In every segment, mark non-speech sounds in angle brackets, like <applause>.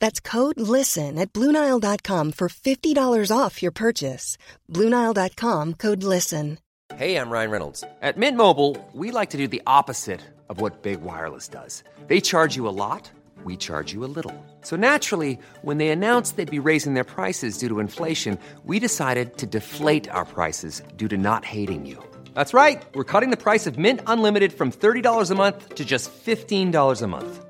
That's code LISTEN at Bluenile.com for $50 off your purchase. Bluenile.com code LISTEN. Hey, I'm Ryan Reynolds. At Mint Mobile, we like to do the opposite of what Big Wireless does. They charge you a lot, we charge you a little. So naturally, when they announced they'd be raising their prices due to inflation, we decided to deflate our prices due to not hating you. That's right. We're cutting the price of Mint Unlimited from $30 a month to just $15 a month.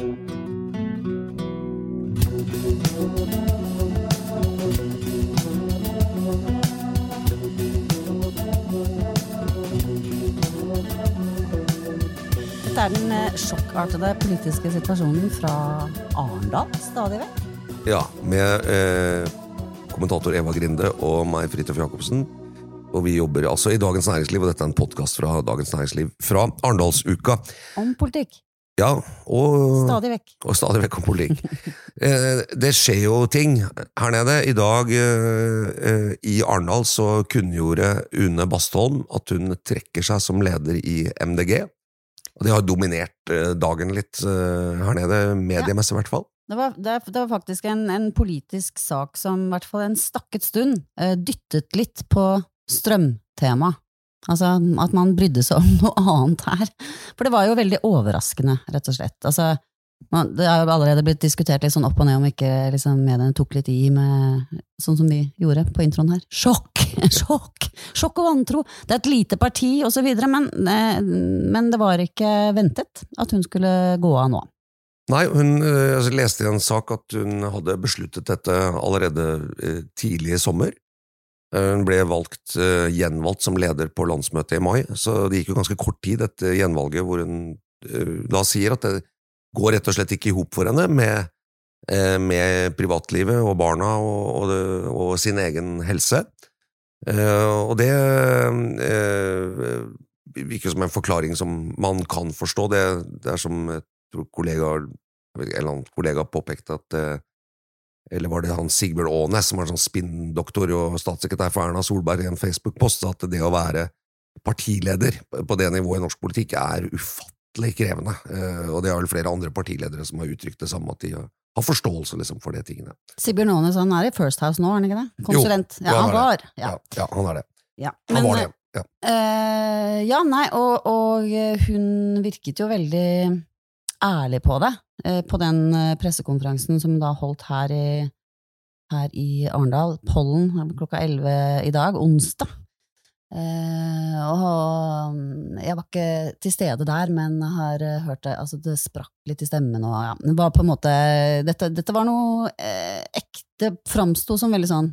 Er den eh, sjokkartede politiske situasjonen fra Arendal stadig vekk. Ja, med eh, kommentator Eva Grinde og meg, Fridtjof Jacobsen. Og vi jobber altså i Dagens Næringsliv, og dette er en podkast fra Dagens Næringsliv fra Arendalsuka. Om politikk. Ja, og Stadig vekk. Og stadig vekk om politikk. <laughs> eh, det skjer jo ting her nede. I dag eh, eh, i Arendal så kunngjorde Une Bastholm at hun trekker seg som leder i MDG. Og det har dominert eh, dagen litt eh, her nede, mediemessig i hvert fall. Det var, det, det var faktisk en, en politisk sak som i hvert fall en stakket stund eh, dyttet litt på strømtema. Altså at man brydde seg om <laughs> noe annet her. For det var jo veldig overraskende, rett og slett. Altså, det har jo allerede blitt diskutert litt sånn opp og ned om ikke liksom, mediene tok litt i med sånn som vi gjorde på introen her. Sjokk! <laughs> Sjokk! Sjokk og vantro! Det er et lite parti, og så videre, men, eh, men det var ikke ventet at hun skulle gå av nå. Nei, hun eh, altså, leste i en sak at hun hadde besluttet dette allerede eh, tidlig i sommer. Hun ble valgt, gjenvalgt som leder på landsmøtet i mai, så det gikk jo ganske kort tid etter gjenvalget hvor hun da sier at det går rett og slett ikke i hop for henne med, eh, med privatlivet og barna og, og, og sin egen helse. Eh, Og det eh, virker som en forklaring som man kan forstå. Det, det er som jeg tror en eller annen kollega påpekte at eller var det han Sigbjørn Aanes, som var sånn spinndoktor og statssekretær for Erna Solberg, i en Facebook-post, at det å være partileder på det nivået i norsk politikk er ufattelig krevende. Eh, Og det er vel flere andre partiledere som har uttrykt det samme, at de har forståelse liksom, for de tingene. Sigbjørn Aanes han er i First House nå, er han ikke det? Konsulent. Jo, ja, han er var. Ja. Ja, han er det. Ja. Han Men, var det. Ja. Uh, ja, nei, og, og hun virket jo veldig ærlig på det, uh, på den eh, pressekonferansen som hun da holdt her i, her i Arendal, Pollen, klokka 11 i dag, onsdag. Eh, og jeg var ikke til stede der, men har eh, hørt det, altså det sprakk litt i stemmen, og ja, det var på en måte, dette, dette var noe eh, ekte, framsto som veldig sånn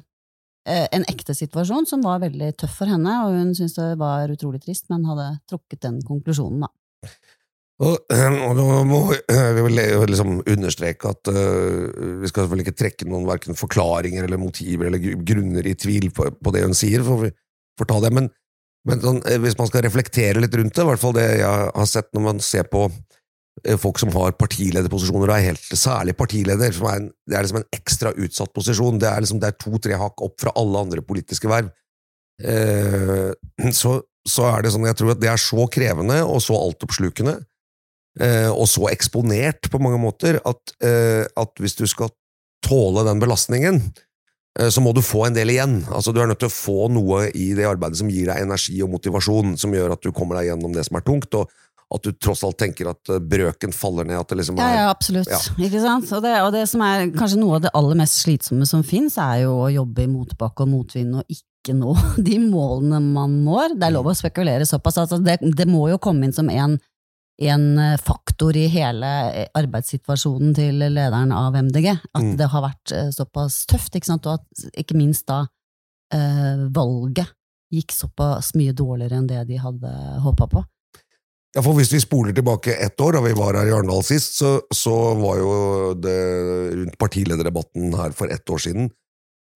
eh, en ekte situasjon som var veldig tøff for henne, og hun syntes det var utrolig trist, men hadde trukket den konklusjonen, da. Og, <clears throat> og nå må vi <clears throat> vel liksom understreke at uh, vi skal selvfølgelig ikke trekke noen verken forklaringer eller motiver eller grunner i tvil på, på det hun sier, for vi får ta det, men, men sånn, eh, hvis man skal reflektere litt rundt det, i hvert fall det jeg har sett når man ser på eh, folk som har partilederposisjoner, og er helt særlig partileder, som er en, det er liksom en ekstra utsatt posisjon, det er liksom er to-tre hakk opp fra alle andre politiske verv. Eh, så, så er det sånn, jeg tror at det er så krevende og så altoppslukende, eh, og så eksponert på mange måter, at, eh, at hvis du skal tåle den belastningen, så må du få en del igjen. Altså, du er nødt til å få noe i det arbeidet som gir deg energi og motivasjon, som gjør at du kommer deg gjennom det som er tungt, og at du tross alt tenker at eh, brøken faller ned, at det liksom Ja, er ja, absolutt. Ja. Ikke sant? Og det, og det som er kanskje noe av det aller mest slitsomme som fins, er jo å jobbe i motbakke og motvind og ikke nå <laughs> de målene man når. Det er lov å spekulere såpass. Altså det, det må jo komme inn som en en eh, faktor i hele eh, arbeidssituasjonen til lederen av MDG. At Mm. det har vært eh, såpass tøft, ikke sant? og at ikke minst da eh, valget gikk såpass mye dårligere enn det de hadde håpa på. Ja, for Hvis vi spoler tilbake ett år, da vi var her i Arendal sist, så, så var jo det rundt partilederdebatten her for ett år siden.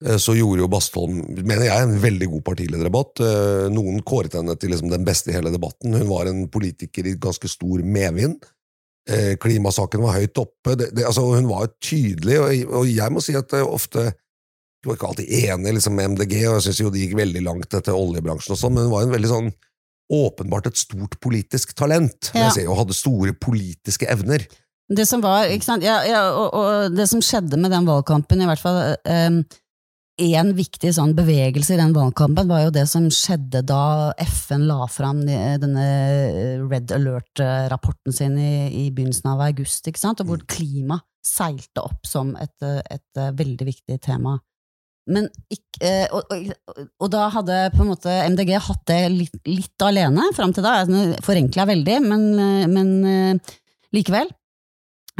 Eh, Så gjorde jo Bastholm, mener jeg, en veldig god partilederdebatt. Eh, Noen kåret henne til liksom den beste i hele debatten. Hun var en politiker i ganske stor medvind. Eh, Klimasaken var høyt oppe. Det, det, altså, hun var tydelig, og, og jeg må si at ofte jeg var ikke alltid enig liksom, med MDG, og jeg syns jo de gikk veldig langt etter oljebransjen og sånn, men hun var en veldig sånn åpenbart et stort politisk talent. Ja. Jeg ser jo hadde store politiske evner. Det som var, ikke sant, ja, ja, og, og det som skjedde med den valgkampen, i hvert fall eh, en viktig sånn bevegelse i den valgkampen, var jo det som skjedde da FN la fram denne Red Alert-rapporten sin i, i begynnelsen av august, ikke sant, og hvor klima seilte opp som et, et eh, veldig viktig tema. Men eh, og, og, og da hadde på en måte MDG hatt det litt, litt alene fram til da. Forenkla veldig, men, eh, men likevel.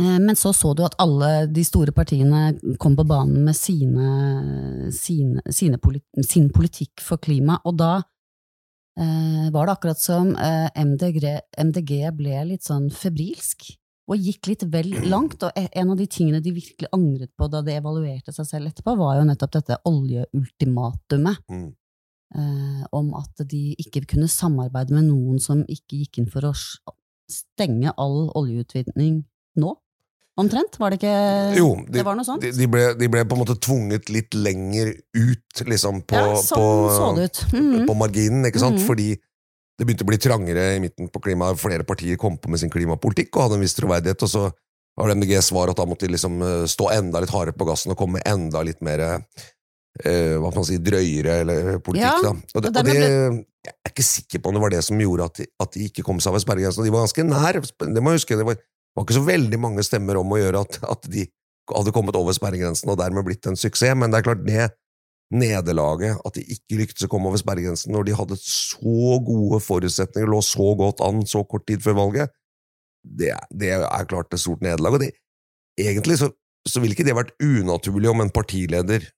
Eh, Men så så du at alle de store partiene kom på banen med sine, sine, sine politi sin politikk for klima, og da eh, var det akkurat som eh, MDG, MDG ble litt sånn febrilsk, og gikk litt vel <clears throat> langt. Og e- en av de tingene de virkelig angret på da de evaluerte seg selv etterpå, var jo nettopp dette oljeultimatumet. Mm. Eh, om at de ikke kunne samarbeide med noen som ikke gikk inn for å stenge all oljeutvinning nå. Omtrent, var det ikke Jo, de, Det var noe sånt? De, ble, de ble på en måte tvunget litt lenger ut, liksom, på, ja, sånn på, så det ut. Mhm. på marginen, ikke sant? Mhm. Fordi det begynte å bli trangere i midten på klimaet. Flere partier kom på med sin klimapolitikk og hadde en viss troverdighet, og så var det MDGs svar at da måtte de liksom eh, stå enda litt hardere på gassen og komme med enda litt mer eh, hva kan man si, drøyere eller, politikk. Ja, da. Og, det, og det, jeg er ikke sikker på om det var det som gjorde at de, at de ikke kom seg over sperregrensen. og De var ganske nær, det må jeg huske. Det var, det var ikke så veldig mange stemmer om å gjøre at, at de hadde kommet over sperregrensen og dermed blitt en suksess, men det er klart det nederlaget, at de ikke lyktes å komme over sperregrensen når de hadde så gode forutsetninger, lå så godt an så kort tid før valget, det, det er klart et stort nederlag. Og det, egentlig så, så ville ikke det vært unaturlig om en partileder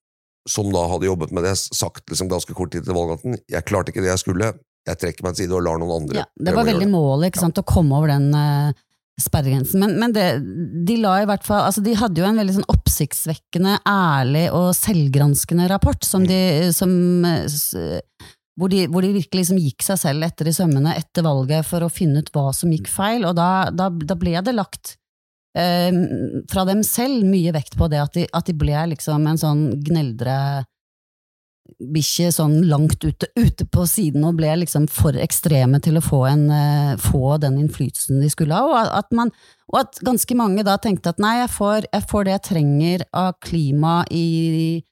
som da hadde jobbet med det, sagt liksom ganske kort tid til valgnatten jeg klarte ikke det jeg skulle, jeg trekker meg til side og lar noen andre Ja, det var veldig målet, ikke sant, å komme over den eh, sperregrensen. Men, men det, de la i hvert fall altså De hadde jo en veldig sånn oppsiktsvekkende, ærlig og selvgranskende rapport, som de, som, eh, hvor, de, hvor de virkelig liksom gikk seg selv etter i sømmene etter valget for å finne ut hva som gikk feil, og da, da, da ble det lagt eh, fra dem selv mye vekt på det at de, at de ble liksom en sånn gneldre bikkje sånn langt ute, ute på siden og ble liksom for ekstreme til å få, en, eh, få den innflytelsen de skulle ha, og at, man, og at ganske mange da tenkte at nei, jeg får, jeg får det jeg trenger av klima i,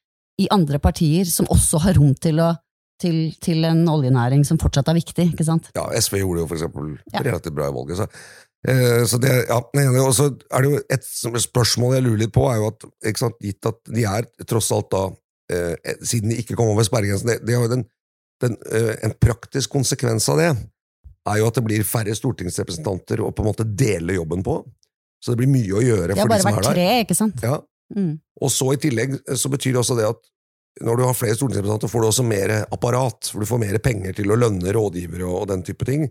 i andre partier, som også har rom til, å, til, til en oljenæring som fortsatt er viktig, ikke sant? Ja, SV gjorde jo for eksempel Ja. relativt bra i valget. Så, eh, så det, ja, og så er det jo et spørsmål jeg lurer litt på, er jo at, sant, gitt at de er tross alt da, siden de ikke kom over sperregrensen, det, det har jo den, den, eh, en praktisk konsekvens av det, er jo at det blir færre stortingsrepresentanter å på en måte dele jobben på. Så det blir mye å gjøre Det har for de bare som vært er der. tre, ikke sant? Ja, Mm. og så i tillegg så betyr det også det at når du har flere stortingsrepresentanter, får du også mer apparat, for du får mer penger til å lønne rådgivere og, og den type ting.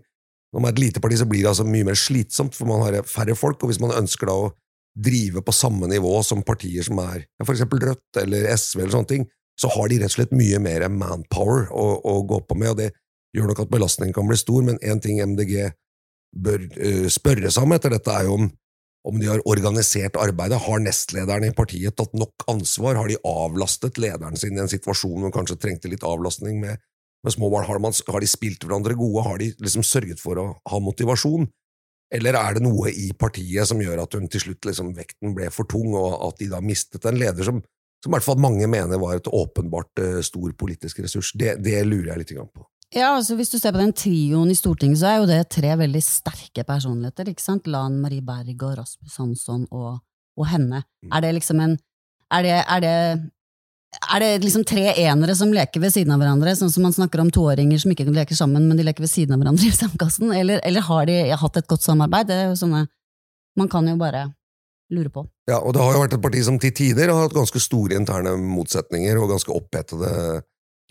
Når man er et lite parti, så blir det altså mye mer slitsomt, for man har færre folk, og hvis man ønsker da å drive på samme nivå som partier som er for eksempel Rødt eller SV eller sånne ting, så har de rett og slett mye mer manpower å, å gå på med, og det gjør nok at belastningen kan bli stor, men en ting MDG bør uh, spørre seg om etter dette, er jo om om de har organisert arbeidet. Har nestlederen i partiet tatt nok ansvar? Har de avlastet lederen sin i en situasjon hvor de kanskje trengte litt avlastning med, med små barn? Har, har de spilt hverandre gode? Har de liksom sørget for å ha motivasjon? Eller er det noe i partiet som gjør at hun til slutt liksom, vekten ble for tung, og at de da mistet en leder som, som i hvert fall mange mener var et åpenbart uh, stor politisk ressurs? Det, det lurer jeg litt på. Ja, altså Hvis du ser på den trioen i Stortinget, så er jo det tre veldig sterke personligheter. ikke sant? Lan Marie Berg og Rasmus Hansson og, og henne. Mm. Er det liksom en Er det, er det er det liksom tre enere som leker ved siden av hverandre, sånn som man snakker om toåringer som ikke leker sammen, men de leker ved siden av hverandre i sandkassen? Eller, eller har de hatt et godt samarbeid? Det er jo sånne Man kan jo bare lure på. Ja, og det har jo vært et parti som til tider har hatt ganske store interne motsetninger og ganske opphetede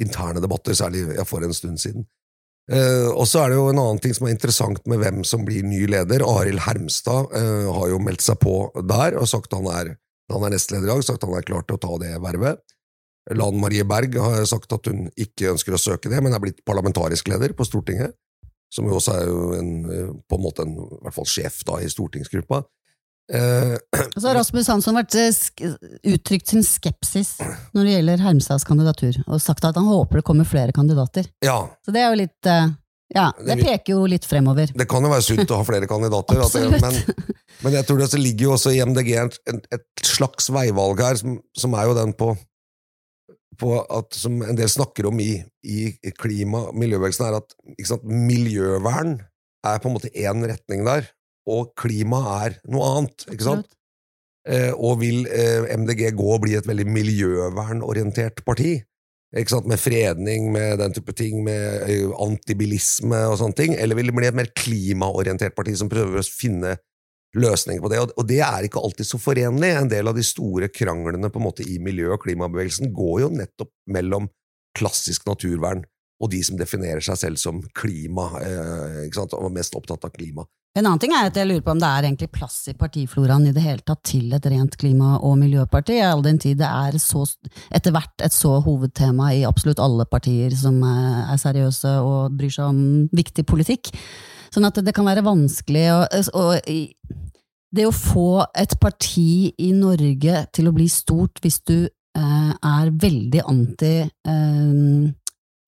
interne debatter, særlig for en stund siden. Eh, og så er det jo en annen ting som er interessant med hvem som blir ny leder. Arild Hermstad eh, har jo meldt seg på der og sagt han er, han er nestleder i dag, sagt han er klar til å ta det vervet. Lan Marie Berg har sagt at hun ikke ønsker å søke det, men er blitt parlamentarisk leder på Stortinget. Som jo også er jo en, på en måte en i hvert fall sjef da i stortingsgruppa. Eh, så har Rasmus Hansson vært, eh, uttrykt sin skepsis når det gjelder Hermstads kandidatur, og sagt at han håper det kommer flere kandidater. Ja. Så det er jo litt eh, Ja, det peker jo litt fremover. Det kan jo være sunt å ha flere kandidater, Absolutt. men, men, jeg tror det ligger jo også i MDG et, et slags veivalg her, som, som er jo den på på at, som en del snakker om i, i klima- og miljøbevegelsen, er at sant, miljøvern er på en måte én retning der, og klima er noe annet. ikke sant? Eh, og vil eh, MDG gå og bli et veldig miljøvernorientert parti? Ikke sant? Med fredning, med den type ting, med eh, antibilisme og sånne ting? Eller vil det bli et mer klimaorientert parti som prøver å finne løsninger på det, og det er ikke alltid så forenlig. En del av de store kranglene på en måte i miljø- og klimabevegelsen går jo nettopp mellom klassisk naturvern og de som definerer seg selv som klima, eh, ikke sant, og mest opptatt av klima. En annen ting er at jeg lurer på om det er egentlig plass i partifloraen i det hele tatt til et rent klima- og miljøparti, all den tid det er så, etter hvert et så hovedtema i absolutt alle partier som er seriøse og bryr seg om viktig politikk. Sånn at det kan være vanskelig å, å Det å få et parti i Norge til å bli stort hvis du eh, er veldig anti eh,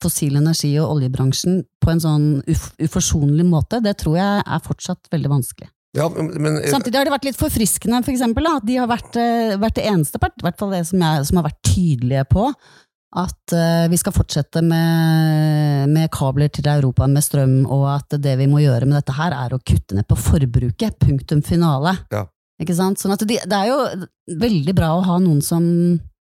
fossil energi og oljebransjen på en sånn uf uforsonlig måte, det tror jeg er fortsatt veldig vanskelig. Ja, men, eh, Samtidig har det vært litt forfriskende, for eksempel, at de har vært, eh, vært det eneste partiet, i hvert fall det som, jeg, som har vært tydelige på at uh, vi skal fortsette med, med, kabler til Europa med strøm, og at det vi må gjøre med dette her, er å kutte ned på forbruket. Punktum finale. Ja. Ikke sant? Sånn at det, det, er jo veldig bra å ha noen som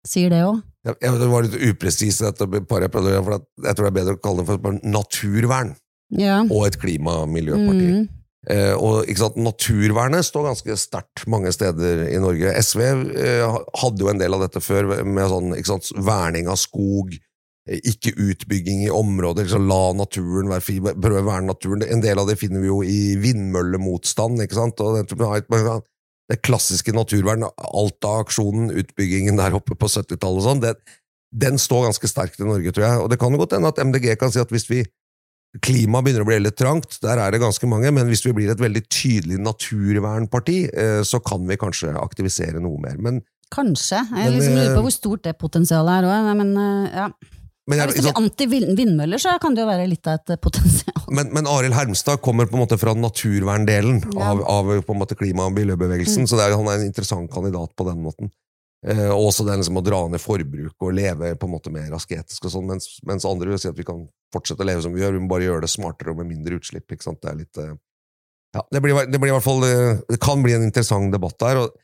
sier det òg. Ja, det var litt upresis, dette paret jeg prøvde for jeg tror det er bedre å kalle det for naturvern ja. og et klima- og miljøparti. Mm. Eh, og sant, Naturvernet står ganske sterkt mange steder i Norge. SV eh, hadde jo en del av dette før, med sånn, sant, verning av skog, eh, ikke utbygging i områder, liksom, la naturen være fri, prøve å verne naturen. En del av det finner vi jo i vindmøllemotstand. ikke sant, og det, klassiske naturvern, Alta-aksjonen, utbyggingen der oppe på 70-tallet og sånn, den står ganske sterkt i Norge, tror jeg. Og det kan jo godt hende at MDG kan si at hvis vi Klimaet begynner å bli litt trangt, der er det ganske mange, men hvis vi blir et veldig tydelig naturvernparti, eh, så kan vi kanskje aktivisere noe mer. Men, kanskje. Jeg liksom lurer på eh, hvor stort det potensialet er òg, men eh, ja. Men jeg, Hvis det blir anti-vindmøller, så kan det jo være litt av et potensial. Men, men Arild Hermstad kommer på en måte fra naturverndelen ja. av, av, klima- og miljøbevegelsen, mm. så er, han er en interessant kandidat på den måten. Eh, og også det liksom å dra ned forbruk og leve på en måte mer asketisk, og sånn, mens, mens, andre vil si at vi kan fortsette å leve som vi gjør, vi må bare gjøre det smartere og med mindre utslipp. ikke sant? Det er litt, eh, ja, det blir, det blir i hvert fall, eh, det kan bli en interessant debatt der. og,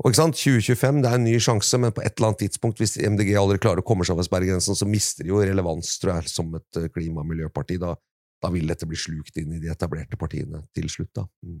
og ikke sant, 2025 det er en ny sjanse, men på et eller annet tidspunkt, hvis MDG aldri klarer å komme seg over sperregrensen, så mister de jo relevans tror jeg, som et eh, klima- og miljøparti. Da, da vil dette bli slukt inn i de etablerte partiene til slutt. da. Mm.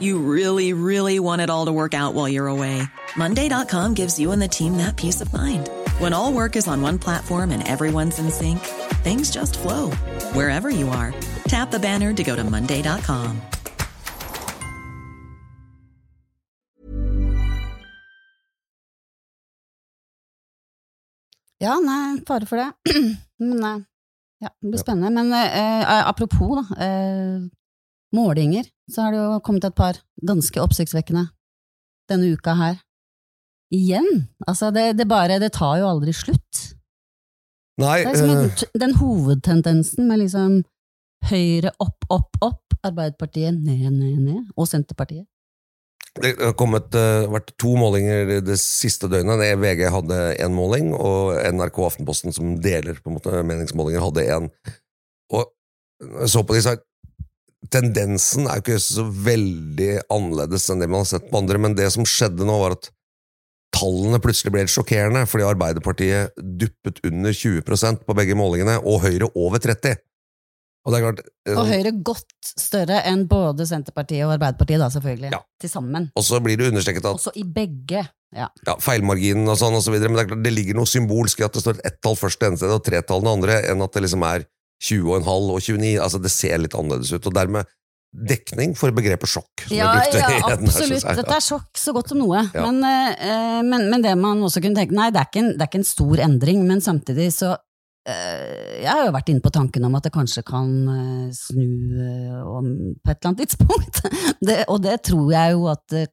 You really, really want it all to work out while you're away. Monday.com gives you and the team that peace of mind. When all work is on one platform and everyone's in sync, things just flow wherever you are. Tap the banner to go to Monday.com. Ja, nei, fare for det. <clears throat> Men eh, ja, det blir spennende. Men eh, apropos, da. Eh, målinger, så har det jo kommet et par ganske oppsiktsvekkende denne uka her. Igjen! Altså, det, det bare Det tar jo aldri slutt. Nei, Det er liksom eh, en- den hovedtendensen med liksom Høyre opp, opp, opp, Arbeiderpartiet ned, ned, ned, og Senterpartiet. det har kommet, uh, vært to målinger det siste døgnet. VG hadde én måling, og NRK og Aftenposten, som deler på en måte meningsmålinger, hadde én. Og jeg så på de, så tendensen er ikke så veldig annerledes enn det man har sett på andre, men det som skjedde nå, var at tallene plutselig ble sjokkerende, fordi Arbeiderpartiet duppet under 20% på begge målingene, og Høyre over 30 Og det er klart eh, Og Høyre godt større enn både Senterpartiet og Arbeiderpartiet, da, selvfølgelig. Ja. Til sammen. Og så blir det understreket at Også i begge. Ja. ja, feilmarginen og sånn og så videre, men det, er klart, det ligger noe symbolsk i at det står et ett-tall først det ene stedet og tre-tall det andre, enn at det liksom er 20,5 og 29. Altså, det ser litt annerledes ut, og dermed dekning for begrepet sjokk. Ja, ja, absolutt. her. Dette er sjokk så godt som noe. Ja. Men, eh, men, men det man også kunne tenke Nei, det er ikke en, det er ikke en stor endring, men samtidig så eh, Jeg har jo vært inne på tanken om at det kanskje kan eh, snu om, på et eller annet tidspunkt. <laughs> Det, og det tror jeg jo at det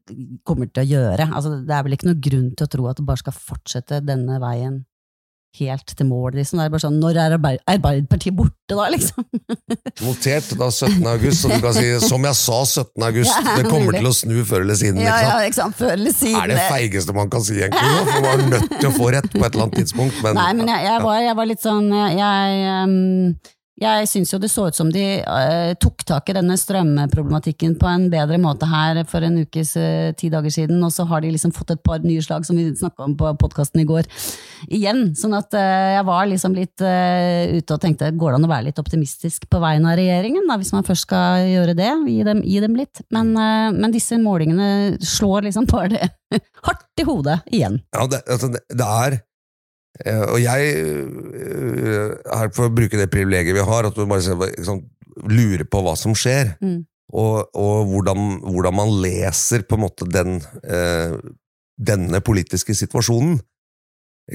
kommer til å gjøre. Altså, det er vel ikke noe grunn til å tro at det bare skal fortsette denne veien helt til mål. Liksom. Det er bare sånn, Når er Arbeiderpartiet borte, da, liksom? Notert da 17. august, så du kan si som jeg sa 17. august, Ja, det kommer mulig. til å snu før eller siden. Ja, ja, ikke sant? Før eller siden. Er det feigeste man kan si, egentlig? nå? For man er nødt til å få rett på et eller annet tidspunkt. Men, Nei, men jeg, jeg, var, jeg var litt sånn Jeg, jeg, jeg syns jo det så ut som de uh, tok tak i denne strømproblematikken på en bedre måte her for en ukes uh, ti dager siden, og så har de liksom fått et par nye slag, som vi snakka om på podkasten i går, igjen. Sånn at uh, jeg var liksom litt ute og tenkte går det an å være litt optimistisk på vegne av regjeringen, da, hvis man først skal gjøre det? Gi dem, gi dem litt. Men, men disse målingene slår liksom bare det <laughs> hardt i hodet igjen. Ja, det, altså, det, det er Og jeg eh, er for å bruke det privilegiet vi har, at du bare liksom, lurer på hva som skjer. Mm. Og, og hvordan, hvordan man leser på en måte den, eh, denne politiske situasjonen.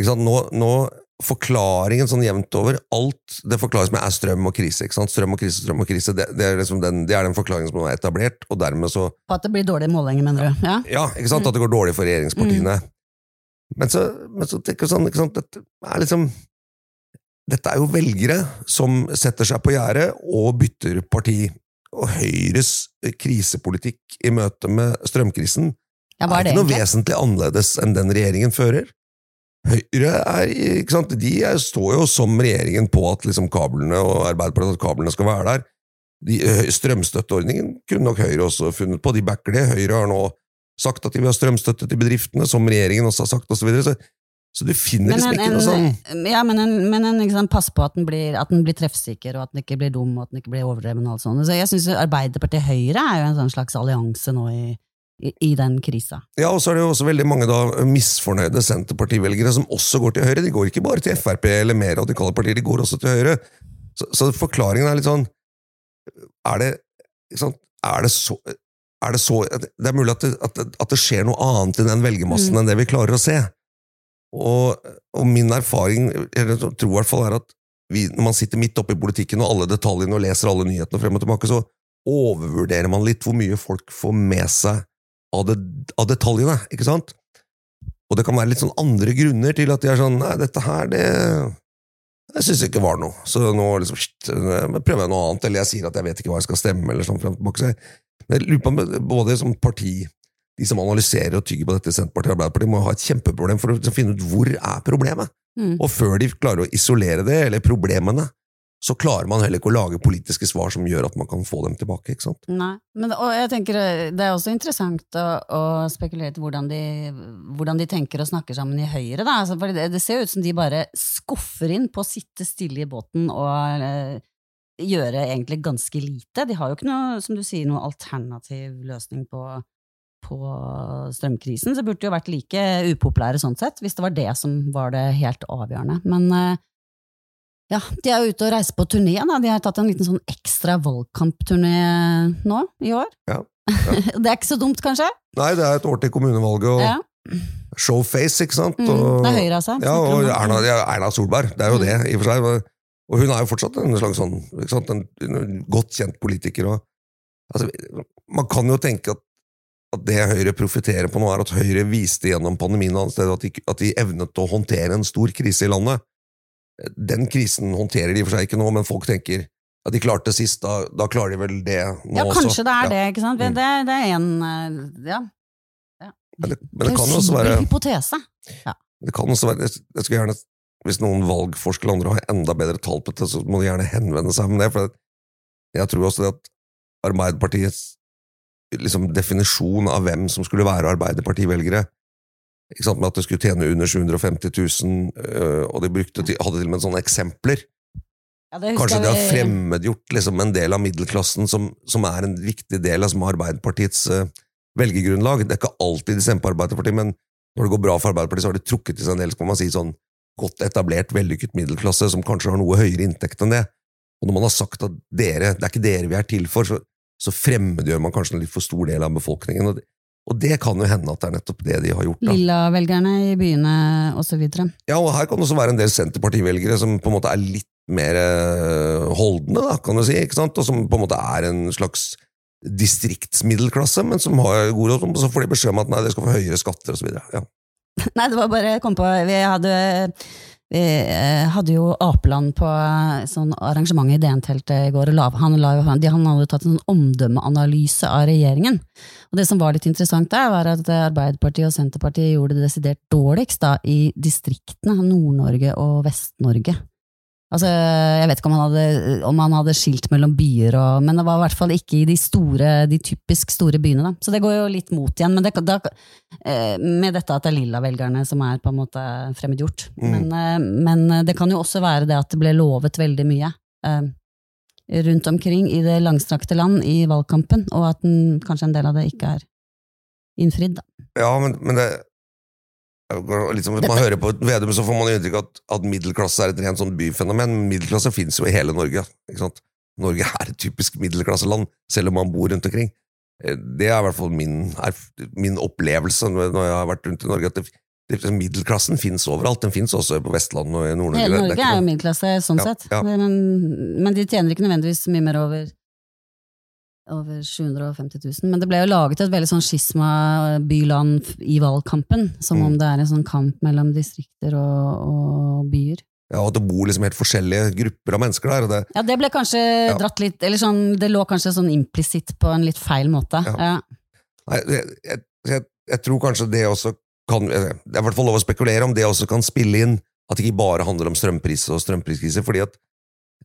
Nå, nå Forklaringen sånn jevnt over Alt det forklares med er strøm og krise. Strøm og krise, strøm og krise. Det, det, er, liksom den, det er den forklaringen som er etablert, og dermed så På at det blir dårlige målinger, mener du? Ja? ja, ikke sant? At det går dårlig for regjeringspartiene. Men, så, men så tenker jeg sånn, ikke sant? Dette er liksom Dette er jo velgere som setter seg på gjerdet og bytter parti. Og Høyres krisepolitikk i møte med strømkrisen Ja, er ikke noe egentlig? vesentlig annerledes enn den regjeringen fører. Høyre er, ikke sant? De er, står jo som regjeringen på at liksom kablene og Arbeiderpartiet at kablene skal være der. De, strømstøtteordningen kunne nok Høyre også funnet på, de backer det. Høyre har nå sagt at de vil ha strømstøtte til bedriftene, som regjeringen også har sagt, osv. Så, videre. så Så du finner liksom ikke noe sånn ja, men en, men en liksom, pass på at den, blir, at den blir treffsikker, og at den ikke blir dum, og at den ikke blir overdreven. og alt sånt. Så jeg synes Arbeiderpartiet-Høyre er jo en sånn slags allianse nå i, i, i den krisa. Ja, og så er det jo også veldig mange da misfornøyde Senterpartivelgere som også går til Høyre. De går ikke bare til Frp eller mer radikale partier, de går også til Høyre. Så, så forklaringen er litt sånn Er det sant, er det så er det, så, det er mulig at det, at, at det skjer noe annet i den velgermassen Mm. enn det vi klarer å se. Og, og min erfaring, eller jeg tror i hvert fall, er at vi, når man sitter midt oppe i politikken og alle detaljene og leser alle nyhetene frem og tilbake, så overvurderer man litt hvor mye folk får med seg av, det, av detaljene, ikke sant? Og det kan være litt sånn andre grunner til at de er sånn Nei, dette her, det Jeg syns ikke var noe. Så nå liksom prøver jeg noe annet, eller jeg sier at jeg vet ikke hva jeg skal stemme, eller sånn frem og tilbake. Jeg, lurer på om både som parti, de som analyserer og tygger på dette, Senterpartiet og Arbeiderpartiet, må ha et kjempeproblem for å liksom finne ut hvor er problemet. Mm. Og før de klarer å isolere det, eller problemene, så klarer man heller ikke å lage politiske svar som gjør at man kan få dem tilbake. ikke sant? Nei, men, og jeg tenker eh, det er også interessant å, å spekulere til hvordan de, hvordan de tenker og snakker sammen i Høyre. Da. Altså, for det, det ser jo ut som de bare skuffer inn på å sitte stille i båten og eh, gjøre egentlig ganske lite. De har jo ikke noe, som du sier, noen alternativ løsning på, på strømkrisen, så burde de jo vært like upopulære sånn sett, hvis det var det som var det helt avgjørende. Men eh, ja, de er jo ute og reiser på turné. Da. De har tatt en liten sånn ekstra valgkampturné nå i år. Ja, <laughs> det er ikke så dumt, kanskje? Nei, det er et år til kommunevalget, og Ja. showface, ikke sant? Mm, Og, det er Høyre, altså. Ja, og. Erna, Erna Solberg, det er jo det, i og for seg. Og hun er jo fortsatt en slags sånn? En, en godt kjent politiker. Og, altså, man kan jo tenke at, at det Høyre profitterer på nå, er at Høyre viste gjennom pandemien et sted at de, at de evnet å håndtere en stor krise i landet. Den krisen håndterer de for seg ikke nå, men folk tenker at de klarte det sist, da, da klarer de vel det nå Ja, også. kanskje det er Ja. det, ikke sant? Mm. Det, det er en ja. ja, Men det, men det kan også være hypotese. Det kan også være, jeg skulle gjerne, Hvis noen valgforskere eller andre har enda bedre tall på dette, så må de gjerne henvende seg med det. for Jeg tror også det at Arbeiderpartiets liksom, definisjon av hvem som skulle være Arbeiderpartivelgere ikke sant, med At det skulle tjene under 750 000, øh, og de brukte hadde til og med sånne eksempler. Ja, det Kanskje de har fremmedgjort liksom, en del av middelklassen som, som er en viktig del av som Arbeiderpartiets uh, velgergrunnlag. Det er ikke alltid de stemmer på Arbeiderpartiet, men når det går bra for Arbeiderpartiet, så har de trukket til seg en del skal man si, sånn godt etablert, vellykket middelklasse som kanskje har noe høyere inntekt enn det. Og når man har sagt at dere, det er ikke dere vi er til for, så, så fremmedgjør man kanskje en litt for stor del av befolkningen. Og det, og det kan jo hende at det er nettopp det de har gjort. Lilla-velgerne i byene, videre. Ja, og her kan det også være en del Senterparti-velgere som på en måte er litt mer eh, holdne, da, kan du si, ikke sant? og som på en måte er en slags distriktsmiddelklasse, men som har god råd, og så får de beskjed om at nei, dere skal få høyere skatter osv. Ja. <laughs> Nei, det var bare jeg kom på Vi hadde, vi eh, hadde jo Apeland på eh, sånn arrangement i DN-teltet i går. Og han, han hadde tatt en sånn omdømmeanalyse av regjeringen. Og det som var litt interessant der, var at Arbeiderpartiet og Senterpartiet gjorde det desidert dårligst da, i distriktene, Nord-Norge og Vest-Norge. Altså, jeg vet ikke om han, hadde, om han hadde skilt mellom byer, og, men det var i hvert fall ikke i de store, de typisk store byene. Da. Så det går jo litt mot igjen. Men det, da, eh, med dette at det er lilla-velgerne som er på en måte fremmedgjort. Mm. Men, eh, men det kan jo også være det at det ble lovet veldig mye eh, rundt omkring i det langstrakte land i valgkampen, og at den, kanskje en del av det ikke er innfridd. Da. Ja, men, men det liksom, man hører på Vedum, så får man inntrykk av at, at middelklasse er et rent sånn byfenomen. Men middelklasse finnes jo i hele Norge. Norge er et typisk middelklasseland, selv om man bor rundt omkring. Eh, Det er i hvert fall min, min opplevelse når jeg har vært rundt i Norge. at det, det, Middelklassen finnes overalt. Den finnes også på Vestlandet og i Nord-Norge. Hele Norge er jo middelklasse sånn Ja, sett, ja. Men, men de tjener ikke nødvendigvis mye mer over over 750 000. Men det ble jo laget et veldig sånn skisma byland i valgkampen, som Mm. om det er en sånn kamp mellom distrikter og, og byer. Ja, at det bor liksom helt forskjellige grupper av mennesker der. Og det, Ja, det ble kanskje Ja. dratt litt Eller sånn, det lå kanskje sånn implisitt på en litt feil måte. Ja. Nei, jeg, jeg, jeg, tror kanskje det også kan Det er i hvert fall lov å spekulere om det også kan spille inn at det ikke bare handler om strømpris og strømpriskrise, fordi at eh,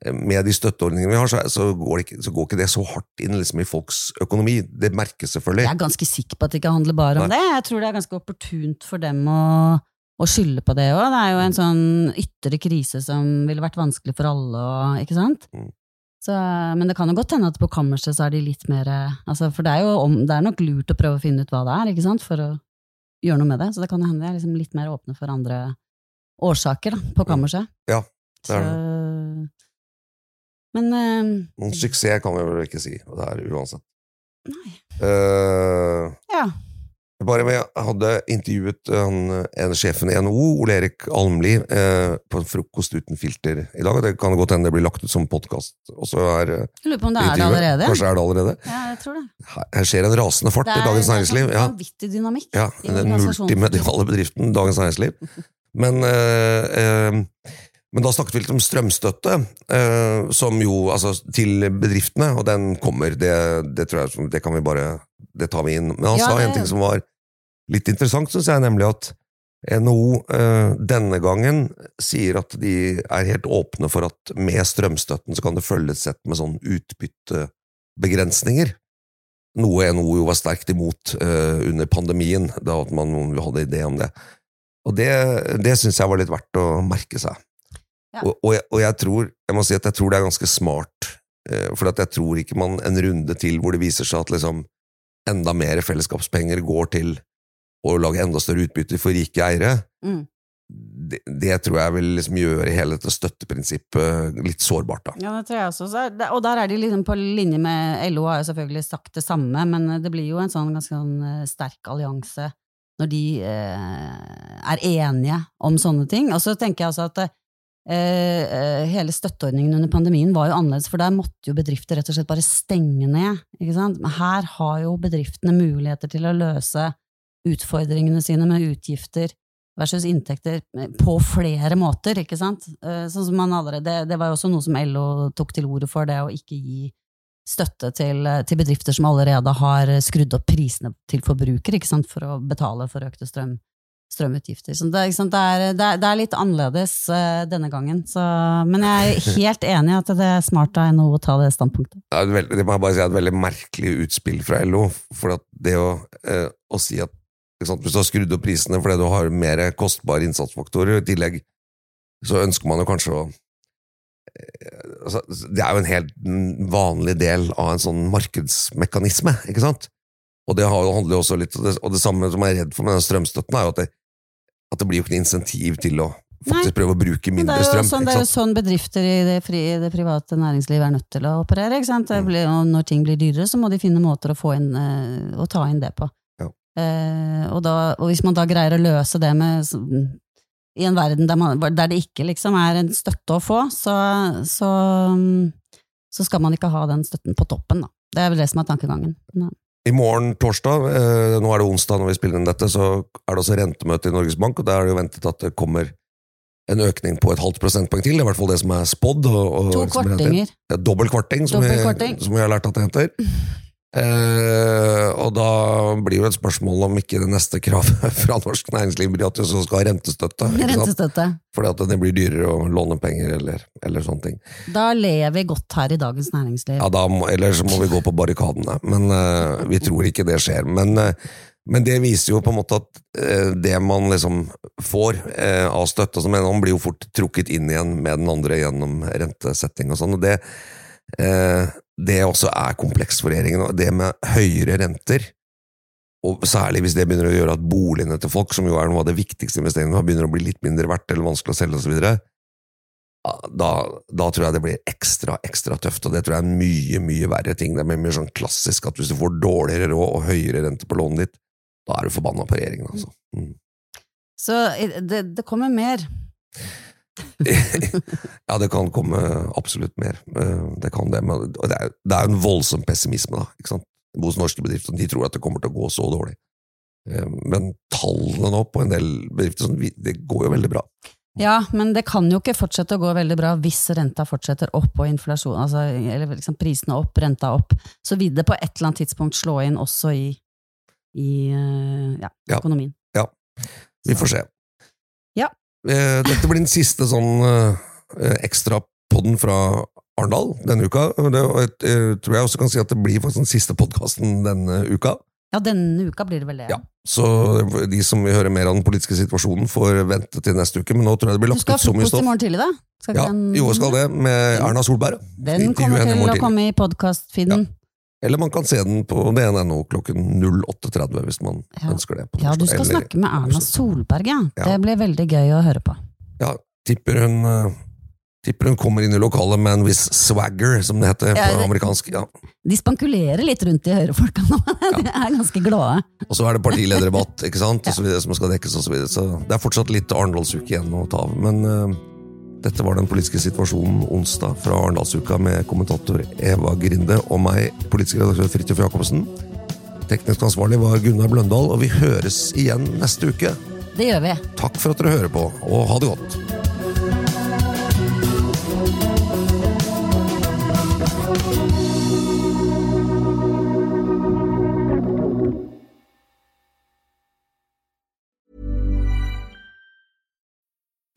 med de støtteordningene vi har, så, så, går, det ikke, så går ikke det så hardt inn liksom, i folks økonomi. Det merkes selvfølgelig. Jeg er ganske sikker på at det ikke handler bare om Nei. det. Jeg tror det er ganske opportunt for dem å, å skylde på det òg. Det er jo en sånn ytre krise som ville vært vanskelig for alle, og, ikke sant? Mm. Så, men det kan jo godt hende at på kammerset så er de litt mer altså, For det er jo om, det er nok lurt å prøve å finne ut hva det er, ikke sant? For å gjøre noe med det. Så det kan hende de er liksom litt mer åpne for andre årsaker da, på kammerset. Ja, det er Så, men uh, suksess kan vi vel ikke si, og det er uansett. Nei. Uh, ja. bare Jeg hadde intervjuet en, en sjefen i NHO, Ole Erik Almli, eh, på en frokost uten filter i dag. Det kan godt hende det blir lagt ut som podkast. Er eh, lurer på om det er det allerede? Kanskje er det allerede. Ja, jeg tror det. Her, skjer en rasende fart er, i Dagens det er Næringsliv. sånn Ja, vanvittig dynamikk. ja, Den multimediale bedriften Dagens Næringsliv. Men, eh, eh, men da snakket vi litt om strømstøtte, eh, som jo, altså til bedriftene, og den kommer. Det, det tror jeg det kan vi bare Det tar vi inn. Men han Ja, sa en ting som var litt interessant, syns jeg, nemlig at NHO eh, denne gangen sier at de er helt åpne for at med strømstøtten så kan det følges sett med sånn utbyttebegrensninger. Noe NHO jo var sterkt imot eh, under pandemien, da at man hadde idé om det. Og det, det syns jeg var litt verdt å merke seg. Ja. Og, og, jeg, og jeg tror jeg må si at jeg tror det er ganske smart Eh, For at jeg tror ikke man en runde til hvor det viser seg at liksom enda mer fellesskapspenger går til å lage enda større utbytte for rike eiere, Mm. det, det tror jeg vil liksom gjøre hele dette støtteprinsippet litt sårbart. da. Ja, det tror jeg også. Så og der er de liksom på linje med LO har jo selvfølgelig sagt det samme, men det blir jo en sånn ganske sånn eh, sterk allianse når de eh, er enige om sånne ting. Og så tenker jeg altså at eh, eh, hele støtteordningen under pandemien var jo annerledes, for der måtte jo bedrifter rett og slett bare stenge ned. Men her har jo bedriftene muligheter til å løse utfordringene sine med utgifter versus inntekter eh, på flere måter, ikke sant? Eh, Sånn som man allerede, det, det var jo også noe som LO tok til orde for, det å ikke gi støtte til, eh, til bedrifter som allerede har skrudd opp prisene til forbruker, for å betale for økte strøm, strømutgifter. Så det, det, er, det, er, det litt annerledes eh, denne gangen, så, men jeg er helt enig i at det er smart av NHO å ta det standpunktet. Det er et veldig, det må jeg bare si er et veldig merkelig utspill fra LO. For det å, eh, å si at sant, hvis du har skrudd opp prisene fordi du har mer kostbare innsatsfaktorer, i tillegg så ønsker man jo kanskje å eh, altså, Det er jo en helt vanlig del av en sånn markedsmekanisme, ikke sant? Og det handler jo også litt Og det, og det samme som jeg er redd for med den strømstøtten, er jo at det, at det blir jo ikke noe insentiv til å faktisk prøve å bruke mindre strøm. sånn, det er jo sånn bedrifter i det, fri, det private næringslivet er nødt til å operere. Mm. blir, når ting blir dyrere, så må de finne måter å, få inn, eh, å ta inn det på. Ja. Eh, og, da, og hvis man da greier å løse det med i en verden der, man, der det ikke liksom er en støtte å få, så, så, mm, så skal man ikke ha den støtten på toppen. Da. Det er vel det som er tankegangen. Ja. I morgen, torsdag, eh, nå er det onsdag når vi spiller inn dette, så er det også rentemøte i Norges Bank, og der er det jo ventet at det kommer en økning på et halvt prosentpoeng til. Det er i hvert fall det som er spådd. og- og To kvartinger. Ja, Dobbel kvarting, som, vi, som vi har lært at det heter. <laughs> Eh, og da blir jo et spørsmål om ikke det neste kravet <laughs> fra norsk næringsliv blir at vi så skal ha rentestøtte. Rentestøtte. Fordi at det blir dyrere å låne penger eller, eller sånne ting. Da lever vi godt her i Dagens Næringsliv. Ja, da Eller så må vi gå på barrikadene. Men eh, vi tror ikke det skjer. Men, eh, men det viser jo på en måte at eh, det man liksom får eh, av støtte, som man blir jo fort trukket inn igjen med den andre gjennom rentesetting og sånn. og det, det også er komplekst for regjeringen. Det med høyere renter, og særlig hvis det begynner å gjøre at boligene til folk, som jo er noe av det viktigste investeringene, begynner å bli litt mindre verdt eller vanskelig å selge osv., da, da tror jeg det blir ekstra, ekstra tøft, og det tror jeg er mye, mye verre ting. Det er mer sånn klassisk at hvis du får dårligere råd og høyere rente på lånet ditt, da er du forbanna på regjeringen, altså. Mm. Så eh, det, det kommer mer. <laughs> ja, det kan komme absolutt mer. Eh, Det kan det, men det er, det er en voldsom pessimisme da, ikke sant? hos norske bedrifter. De tror at det kommer til å gå så dårlig. Eh, Men tallene nå på en del bedrifter, sånn, det går jo veldig bra. Ja, men det kan jo ikke fortsette å gå veldig bra hvis renta fortsetter opp og inflasjon, altså, eller liksom prisene opp, renta opp. Så vil det på et eller annet tidspunkt slå inn også i, i ja, økonomien. Ja. Ja, vi får se. Ja. Eh, Dette blir den siste sånn eh, ekstra podden fra Arendal denne uka. og Det jeg, eh, tror jeg også kan si at det blir faktisk den siste podkasten denne uka. Ja, denne uka blir det vel det. Ja. Så de som vil høre mer av den politiske situasjonen, får vente til neste uke. Men nå tror jeg det blir Du lagt skal ha ut så mye frokost i morgen tidlig, da? Skal Ja, den- jo, skal det, med Erna Solberg. Den kommer til å komme i podkast-feeden. Eller man kan se den på DNNO klokken 08.30 hvis man Ja. ønsker det. på Ja, du skal Eller- snakke med Erna Solberg, ja. Ja. Det blir veldig gøy å høre på. Ja, tipper hun eh, Tipper hun kommer inn i lokalet med en viss swagger, som det heter på det- amerikansk. Ja. De spankulerer litt rundt de høyrefolka nå. <laughs> De er ganske glade. Og så er det partilederdebatt, ikke sant, <laughs> og så videre, som skal dekkes, og så videre. Så det er fortsatt litt Arendalsuke igjen å ta av. Men eh, dette var den politiske situasjonen onsdag fra Arendalsuka med kommentator Eva Grinde og meg, politisk redaktør Fridtjof Jacobsen. Teknisk ansvarlig var Gunnar Bløndal, og vi høres igjen neste uke. Det gjør vi. Takk for at dere hører på, og ha det godt.